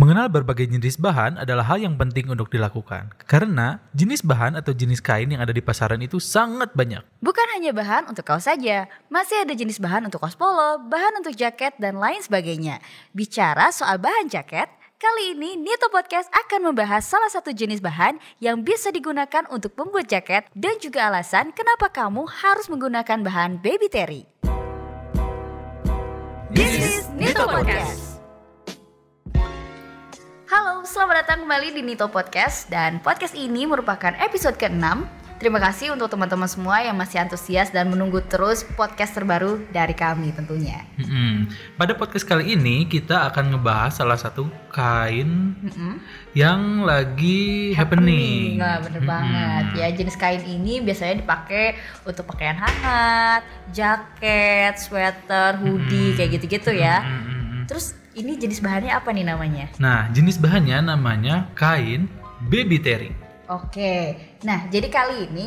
Mengenal berbagai jenis bahan adalah hal yang penting untuk dilakukan, karena jenis bahan atau jenis kain yang ada di pasaran itu sangat banyak. Bukan hanya bahan untuk kaos saja, masih ada jenis bahan untuk kaos polo, bahan untuk jaket, dan lain sebagainya. Bicara soal bahan jaket, kali ini Nito Podcast akan membahas salah satu jenis bahan yang bisa digunakan untuk membuat jaket dan juga alasan kenapa kamu harus menggunakan bahan baby terry. This is Nito Podcast. Halo, selamat datang kembali di Nito Podcast dan podcast ini merupakan episode ke-6. Terima kasih untuk teman-teman semua yang masih antusias dan menunggu terus podcast terbaru dari kami tentunya. Hmm, pada podcast kali ini kita akan ngebahas salah satu kain Mm-mm. yang lagi happening. Nggak bener Mm-mm. banget ya jenis kain ini biasanya dipakai untuk pakaian hangat, jaket, sweater, hoodie Mm-mm. kayak gitu-gitu ya. Mm-mm. Terus ini jenis bahannya apa nih namanya? Nah, jenis bahannya namanya kain baby terry. Oke, nah jadi kali ini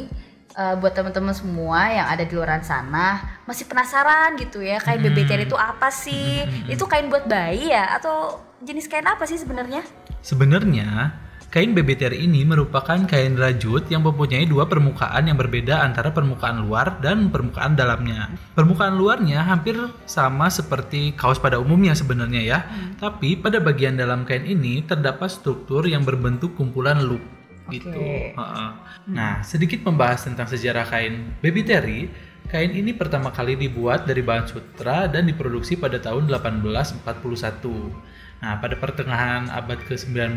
eh, buat teman-teman semua yang ada di luar sana masih penasaran gitu ya kain Hmm. BBTR itu apa sih? Hmm. Itu kain buat bayi ya atau jenis kain apa sih sebenarnya? Sebenarnya, kain baby terry ini merupakan kain rajut yang mempunyai dua permukaan yang berbeda antara permukaan luar dan permukaan dalamnya. Permukaan luarnya hampir sama seperti kaos pada umumnya sebenarnya ya. Tapi pada bagian dalam kain ini terdapat struktur yang berbentuk kumpulan loop gitu. Oke. Heeh. Nah, sedikit membahas tentang sejarah kain baby terry. Kain ini pertama kali dibuat dari bahan sutra dan diproduksi pada tahun 1841. Nah, pada pertengahan abad ke-19,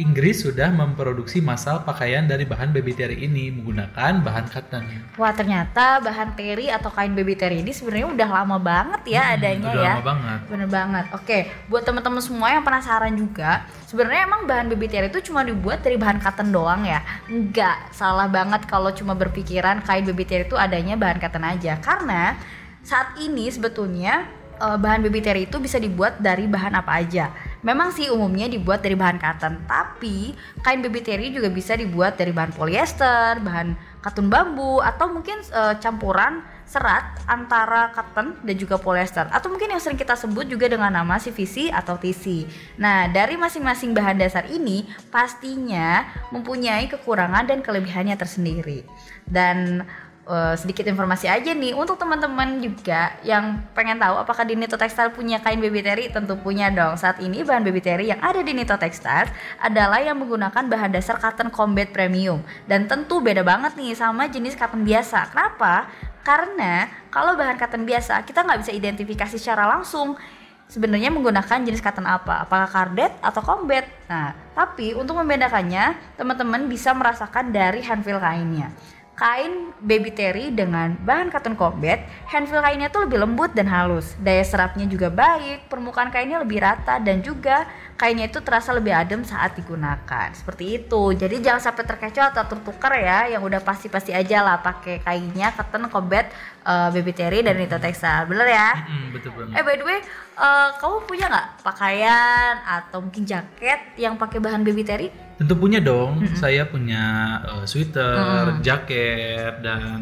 Inggris sudah memproduksi massal pakaian dari bahan baby terry ini menggunakan bahan cotton. Wah ternyata bahan teri atau kain baby teri ini sebenarnya udah lama banget ya Hmm, adanya udah ya. lama banget. Bener banget. Oke, buat teman-teman semua yang penasaran juga, sebenarnya emang bahan baby teri itu cuma dibuat dari bahan cotton doang ya? Enggak, salah banget kalau cuma berpikiran kain baby teri itu adanya bahan cotton aja. Karena saat ini sebetulnya eh, bahan baby teri itu bisa dibuat dari bahan apa aja. Memang sih umumnya dibuat dari bahan cotton, tapi kain baby teri juga bisa dibuat dari bahan polyester, bahan katun bambu atau mungkin eh, campuran serat antara cotton dan juga polyester atau mungkin yang sering kita sebut juga dengan nama CVC atau TC. Nah, dari masing-masing bahan dasar ini pastinya mempunyai kekurangan dan kelebihannya tersendiri. Dan eh, sedikit informasi aja nih untuk teman-teman juga yang pengen tahu apakah di Nito Textile punya kain baby terry tentu punya dong. Saat ini bahan baby terry yang ada di Nito Textile adalah yang menggunakan bahan dasar cotton combat premium dan tentu beda banget nih sama jenis cotton biasa. Kenapa? Karena kalau bahan cotton biasa kita nggak bisa identifikasi secara langsung sebenarnya menggunakan jenis cotton apa, apakah cardet atau combat. Nah, tapi untuk membedakannya, teman-teman bisa merasakan dari handfeel kainnya. Kain baby terry dengan bahan cotton combat, handfeel kainnya tuh lebih lembut dan halus. Daya serapnya juga baik, permukaan kainnya lebih rata dan juga kainnya itu terasa lebih adem saat digunakan. Seperti itu. Jadi jangan sampai terkecoh atau tertukar ya, yang udah pasti-pasti aja lah pakai kainnya cotton combat eh, baby terry dan Nito Textile. Bener ya? Mm, betul banget. Eh by the way, eh, kamu punya nggak pakaian atau mungkin jaket yang pakai bahan baby terry? Tentu punya dong. Saya punya eh, sweater, Mm. jaket dan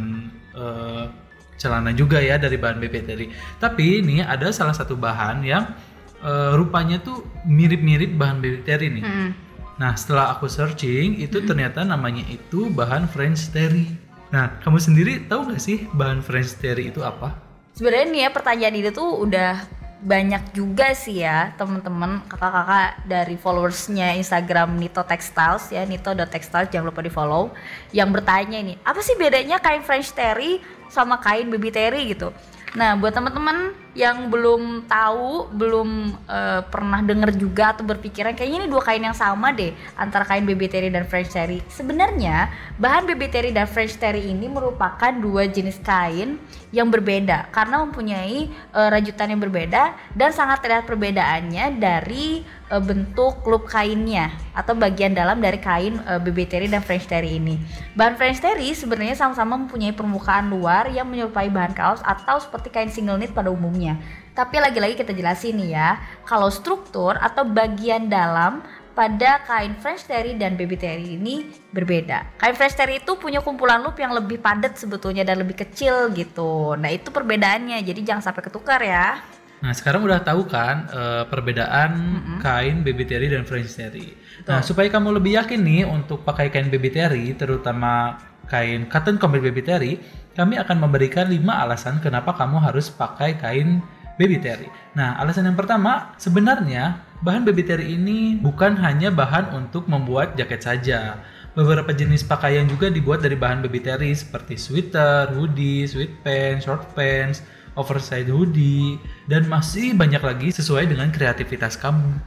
eh, celana juga ya dari bahan baby terry. Tapi ini ada salah satu bahan yang eh, rupanya tuh mirip-mirip bahan baby terry nih. Mm. Nah, setelah aku searching itu ternyata namanya itu bahan French terry. Nah, kamu sendiri tahu gak sih bahan French terry itu apa? Sebenarnya nih ya pertanyaan ini tuh udah banyak juga sih ya teman-teman kakak-kakak dari followersnya Instagram Nito Textiles ya nito.textiles jangan lupa di follow yang bertanya ini apa sih bedanya kain French terry sama kain baby terry gitu nah buat teman-teman yang belum tahu belum eh, pernah denger juga atau berpikiran kayaknya ini dua kain yang sama deh antara kain baby terry dan French terry sebenarnya bahan baby terry dan French terry ini merupakan dua jenis kain yang berbeda karena mempunyai eh, rajutan yang berbeda dan sangat terlihat perbedaannya dari eh, bentuk loop kainnya atau bagian dalam dari kain eh, baby terry dan French terry ini. Bahan French terry sebenarnya sama-sama mempunyai permukaan luar yang menyerupai bahan kaos atau seperti kain single knit pada umumnya. Tapi lagi-lagi kita jelasin nih ya, kalau struktur atau bagian dalam pada kain French terry dan baby terry ini berbeda. Kain French terry itu punya kumpulan loop yang lebih padat sebetulnya dan lebih kecil gitu. Nah itu perbedaannya, jadi jangan sampai ketukar ya. Nah, sekarang udah tahu kan eh, perbedaan kain baby terry dan French terry. Nah, supaya kamu lebih yakin nih untuk pakai kain baby terry, terutama kain cotton combat baby terry, kami akan memberikan 5 alasan kenapa kamu harus pakai kain baby terry. Nah, alasan yang pertama, sebenarnya bahan baby terry ini bukan hanya bahan untuk membuat jaket saja. Beberapa jenis pakaian juga dibuat dari bahan baby terry seperti sweater, hoodie, sweatpants, short pants, oversize hoodie, dan masih banyak lagi sesuai dengan kreativitas kamu.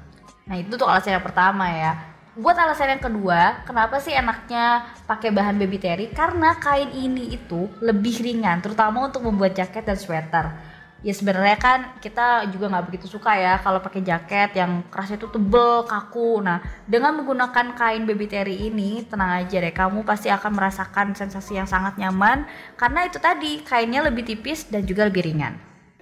Nah itu tuh alasan yang pertama ya. Buat alasan yang kedua, kenapa sih enaknya pakai bahan baby terry? Karena kain ini itu lebih ringan, terutama untuk membuat jaket dan sweater. Ya sebenarnya kan kita juga nggak begitu suka ya kalau pakai jaket yang kerasnya itu tebel, kaku. Nah dengan menggunakan kain baby terry ini, tenang aja deh, kamu pasti akan merasakan sensasi yang sangat nyaman karena itu tadi kainnya lebih tipis dan juga lebih ringan.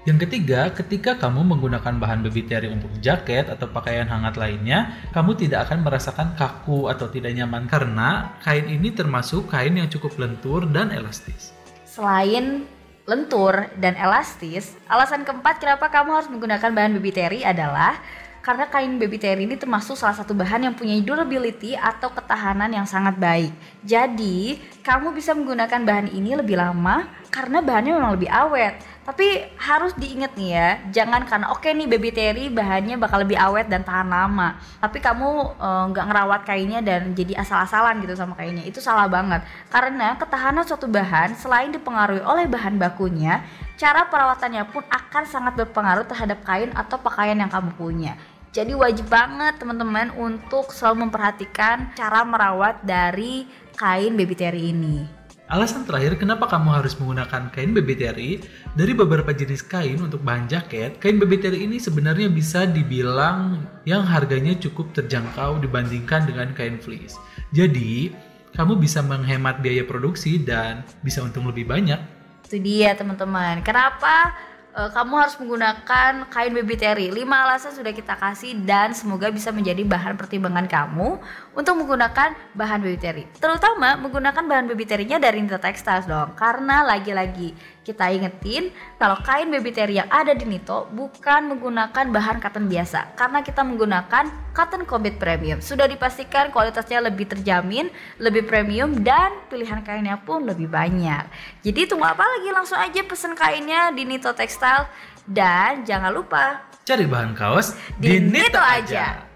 Yang ketiga, ketika kamu menggunakan bahan baby terry untuk jaket atau pakaian hangat lainnya, kamu tidak akan merasakan kaku atau tidak nyaman karena kain ini termasuk kain yang cukup lentur dan elastis. Selain lentur dan elastis, alasan keempat kenapa kamu harus menggunakan bahan baby terry adalah karena kain baby terry ini termasuk salah satu bahan yang punya durability atau ketahanan yang sangat baik. Jadi, kamu bisa menggunakan bahan ini lebih lama karena bahannya memang lebih awet. Tapi harus diingat nih ya, jangan karena oke nih baby terry bahannya bakal lebih awet dan tahan lama. Tapi kamu eh, nggak ngerawat kainnya dan jadi asal-asalan gitu sama kainnya. Itu salah banget. Karena ketahanan suatu bahan selain dipengaruhi oleh bahan bakunya, cara perawatannya pun akan sangat berpengaruh terhadap kain atau pakaian yang kamu punya. Jadi wajib banget teman-teman untuk selalu memperhatikan cara merawat dari kain baby terry ini. Alasan terakhir kenapa kamu harus menggunakan kain terry dari beberapa jenis kain untuk bahan jaket, kain terry ini sebenarnya bisa dibilang yang harganya cukup terjangkau dibandingkan dengan kain fleece. Jadi, kamu bisa menghemat biaya produksi dan bisa untung lebih banyak. Itu dia teman-teman. Kenapa eh, kamu harus menggunakan kain baby terry? 5 alasan sudah kita kasih dan semoga bisa menjadi bahan pertimbangan kamu untuk menggunakan bahan baby terry. Terutama menggunakan bahan baby terry-nya dari Nito Textiles dong. Karena lagi-lagi kita ingetin kalau kain baby terry yang ada di Nito bukan menggunakan bahan cotton biasa karena kita menggunakan cotton combat premium. Sudah dipastikan kualitasnya lebih terjamin, lebih premium dan pilihan kainnya pun lebih banyak. Jadi tunggu apa lagi langsung aja pesen kainnya di Nito Textile dan jangan lupa Cari bahan kaos di Nito aja.